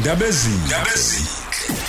ndabezini ndabezini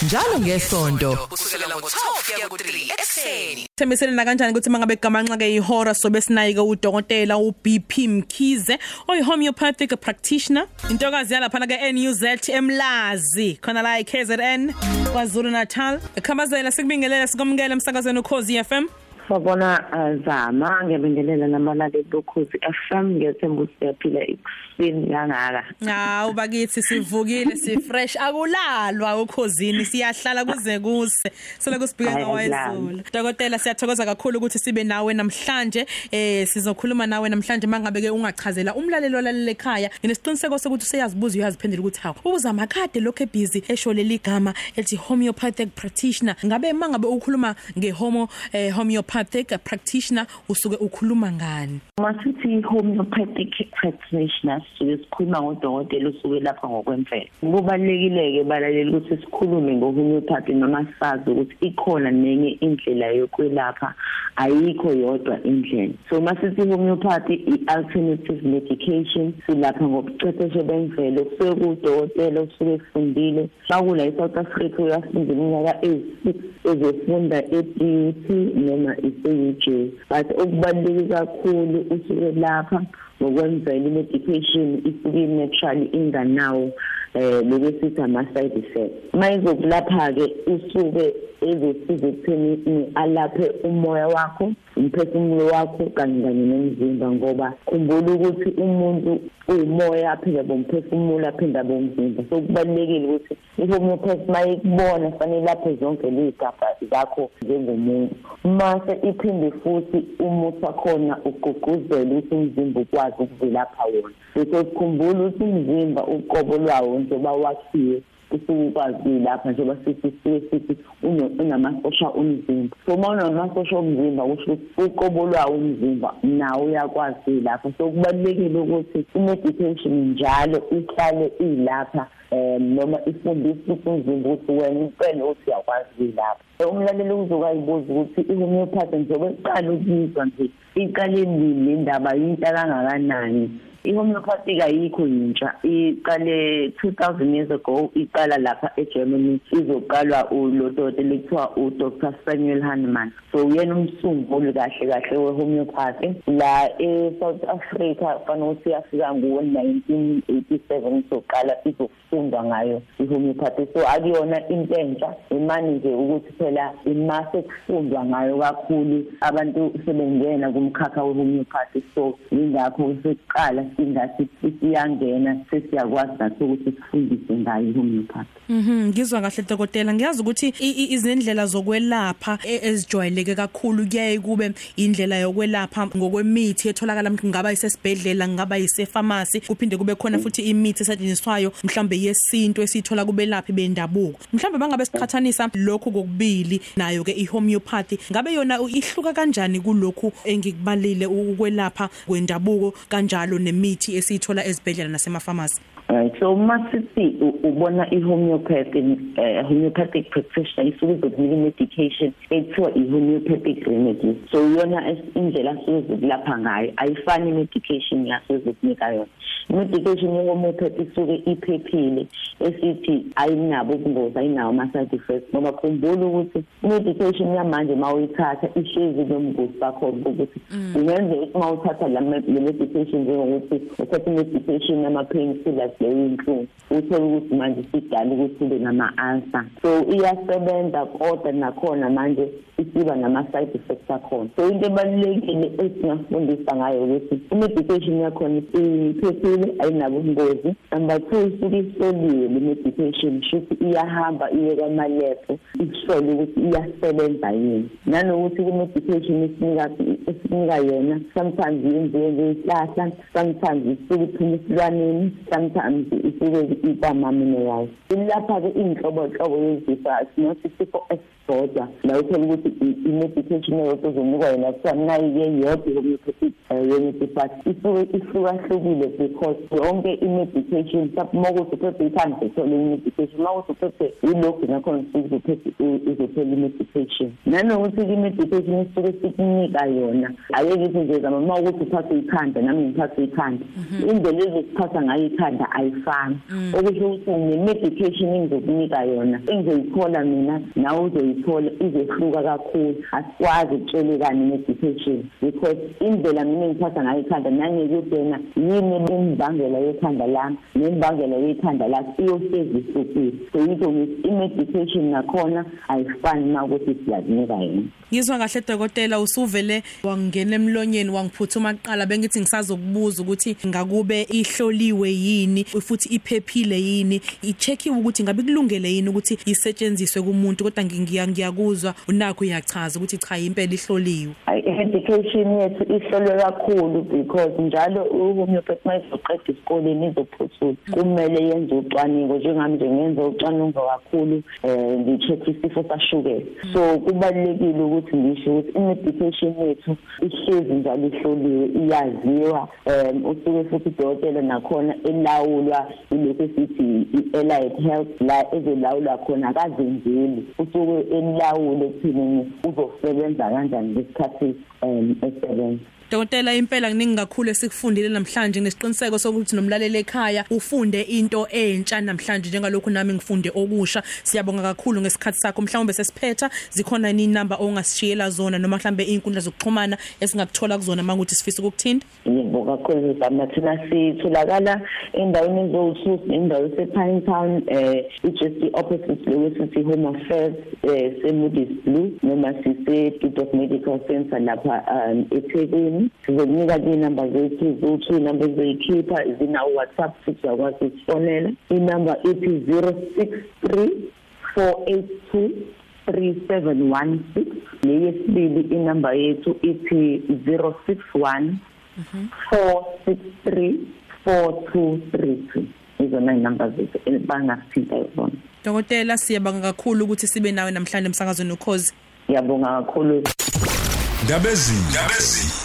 njalo ngesonto kusukela ngo-12 kuya ku-3 ekuseni. Thembiselena kanjani ukuthi mangabe gamanxa ke ihora sobe sinayike udokotela uBP Mkhize oyi homeopathic practitioner. Intokazi yalapha ke NUZ emlazi. Khona la eKZN kwaZulu Natal ekhambazela sikubingelela sikomkela emsakazweni ukhozi FM Sabona uh, zama ngebingelela namalali bokhozi FM ngethemba ukuthi siyaphila ekuseni kangaka. Hawu bakithi sivukile si fresh akulalwa ukhozini siyahlala kuze kuse. Sele kusibhika Hayi, ngawayizula Dokotela siyathokoza kakhulu ukuthi sibe nawe namhlanje. Eh sizokhuluma nawe namhlanje mangabe ke ungachazela umlalelo lalela ekhaya. Nginesiqiniseko sokuthi useyazibuza uyaziphendula ukuthi hawo ubuzama kade lokho ebusy esho leli gama ethi homeopathic practitioner. Ngabe mangabe ukhuluma ngehomo eh, homeopathic practitioner usuke ukhuluma ngani Masithi homeopathic practitioner sisuke sikhuluma ngodokotela usuke lapha ngokwemvelo. Kubalekile ke balaleli ukuthi sikhulume ngohomeopathy noma sazi ukuthi ikhona nenye indlela yokwelapha ayikho yodwa indlela. So masithi homeopathy i-alternative medication silapha ngobuchwepheshe bemvelo kusuke kudokotela usuke efundile. Bakula eSouth Africa uyafunda iminyaka eyi-6 ezofunda e-DUT noma ise-UJ. But okubaluleke kakhulu usuke lapha ngokwemvelo i-medication isuke naturally inganawo eh lokusithi ama side effects mayizokulapha ke usuke ezosiza ekutheni alaphe umoya wakho umphefumulo wakho kanye kanye nomzimba ngoba khumbula ukuthi umuntu umoya aphinde bomphefumulo aphinde bomzimba so kubalekile ukuthi i-homeopathy mayikubona fanele laphe zonke lezigaba zakho njengomuntu. Mase iphinde futhi umuthi wakhona ugqugquzela ukuthi umzimba ukwazi ukuvilapha wona. Bese ukhumbula ukuthi umzimba uqobo lwawo njengoba wakhiwe usukwazi lapha njengoba sithi sithi unamasosha omzimba. So uma unamasosha omzimba kusho ukuthi uqobo lwawo umzimba nawo uyakwazi lapha. So kubalulekile ukuthi i-medication njalo ihlale ilapha um noma ifundise umzimba ukuthi wena impela ukuthi uyakwazi kuyilapha umlaleli uzokayibuza ukuthi i-homeopathy njengoba iqala ukuyizwa nje iqale nini le ndaba yinto kangakanani? I-homeopathic ayikho yintsha. Iqale 2000 years ago iqala lapha eGermany izoqalwa ulo dokotela kuthiwa uDr Samuel Hahnemann. So uyena umsunguli kahle kahle we-homeopathy. La eSouth Africa fanele ukuthi yafika ngo-1987 soqala izofundwa ngayo i-homeopathy. So akuyona into entsha. Imani nje ukuthi phela imase kufundwa ngayo kakhulu. Abantu sebengena kumkhakha we-homeopathy. So yingakho sekuqala singathi siyangena sesiyakwazi nathi ukuthi sifundise ngayo i-homeopathy Mhm ngizwa kahle dokotela. Ngiyazi ukuthi i- i- izindlela zokwelapha e- ezijwayeleke kakhulu kuyaye kube indlela yokwelapha ngokwemithi etholakala ngaba isesibhedlela ngaba isepharmacy kuphinde kube khona futhi imithi esetshenziswayo mhlambe yesintu esithola kubelaphi bendabuko. Mhlambe bangabe siqhathanisa lokhu kokubili nayo ke ihomeopathy. Ngabe yona ihluka kanjani kulokhu engikubalile ukwelapha kwendabuko kanjalo nemithi esithola ezibhedlela nasemapharmacy Right so masithi ubona i-homeopathy uh, homeopathic practitioner isuke izokunika medication ekuthiwa i-homeopathic remedy. So yona indlela asuke zokulapha ngayo ayifani medication yasuke zokunika yona. I-medication ye-homeopathy isuke iphephile esithi ayinabo ubungozi ayinawo ama-side effects ngoba khumbula ukuthi i-medication yamanje uma uyithatha ihlezi nobungozi bakhona ungenzeka ukuthi uma uthatha la me- le medication njengokuthi uthatha i-medication yama-pain killers leyo inhlungu uthole ukuthi manje sidala ukuthi ube nama-ulcer so iyasebenza kodwa nakhona manje isiba nama-side effects akhona. So into ebalulekile esingafundisa ngayo ukuthi i-medication yakhona iphephile ayinabo ubungozi. Number two isuke ihloliwe le medication shuthi iyahamba iye kwamalebhu ihlole ukuthi iyasebenza yini. Nanokuthi ku-medication esinika esinika yona sometimes yenziwe ngeyihlahla sometimes isuke iphuma esilwaneni sometimes isuke ikwama-minerals ilapha-ke iy'nhlobonhlobo yezifo sinothi isifo bodwa la uthola ukuthi i- i-medication eyodwa ozonikwa yona kuthiwa nayi-ke yodwa homeopathic um unity but isuke ihlukahlukile because yonke i-medication mhlawumbe uma kuthi uphethwe ikhanda uthole i-medication uma kuthi uphethwe yilokhu nakhona usuke uzophethe- uzothole i-medication nanokuthi-ke i-medication esuke sikunika yona ake ngithi nje zama uma ukuthi uphathwe ikhanda nami ngiphathwe ikhanda indlela ezosiphatha ngayo ikhanda ayifani. Okusho ukuthi ne-medication engizokunika yona engizoyithola mina nawe uzoyithola izohluka kakhulu. Asikwazi ukutshelekana i-medication because indlela mina engiphatha ngayo ikhanda nangekuthi yena yini imbangela yekhanda lami nembangela yekhanda lakho iyohlezi ihlukile so yikho ngithi i-medication nakhona ayifani uma ukuthi siyazinika yona ngizwa kahle dokotela usuvele wangena emlonyeni wangiphuthuma kuqala bengithi ngisazokubuza ukuthi ngakube ihloliwe yini futhi iphephile yini. Icheckiwe ukuthi ngabe kulungele yini ukuthi isetshenziswe kumuntu kodwa ngiya ngiyakuzwa. Unakho uyachaza ukuthi cha impela ihloliwe. Hayi, i-education yethu ihlolwe kakhulu because njalo uhomeopathy uma izoqeda esikoleni izophuthula kumele yenze ucwaningo njengami nje ngenza ucwaningo kakhulu um ngi-check isifo sashukela. So kubalulekile ukuthi ngisho ukuthi i-medication yethu ihlezi njalo ihloliwe iyaziwa um usuke futhi udokotela nakhona elawulwa ilokhu esithi i-allied health la ezolawulwa khona akazenzeli. Usuke elawule ekuthenini uzosebenza kanjani ngesikhathi um esebenza? Dokotela impela kuningi kakhulu esikufundile namhlanje nesiqiniseko sokuthi nomlaleli ekhaya ufunde into entsha namhlanje njengalokhu nami ngifunde okusha. Siyabonga kakhulu ngesikhathi sakho. Mhlawumbe sesiphetha zikhona ni number ongasishiyela zona noma mhlambe inkundla zokuxhumana esingakuthola kuzona manguthi sifisa ukukuthinta? Yebo kakhulu zama thina sitholakala endaweni ezowu-two indawo ese-pine town um i-just i-opposite lokwesithi home affairs um se-moodies blue noma sise-dude of medical center lapha um ethekwini sizokunika iy'namba zethu zowu-two inamba ezoyikhipha zina-whatsapp futhi uyakwazi ukusifonela inamba ithi zero six three four eight two 3716 leyesibili inamba yethu ithi 061 463 4232 izona inamba zethu bangasithinta yona. Dokotela siyabonga kakhulu ukuthi sibe nawe namhlanje emsakazweni ukhozi. Ngiyabonga kakhulu. Ndabezini. Ndabezini.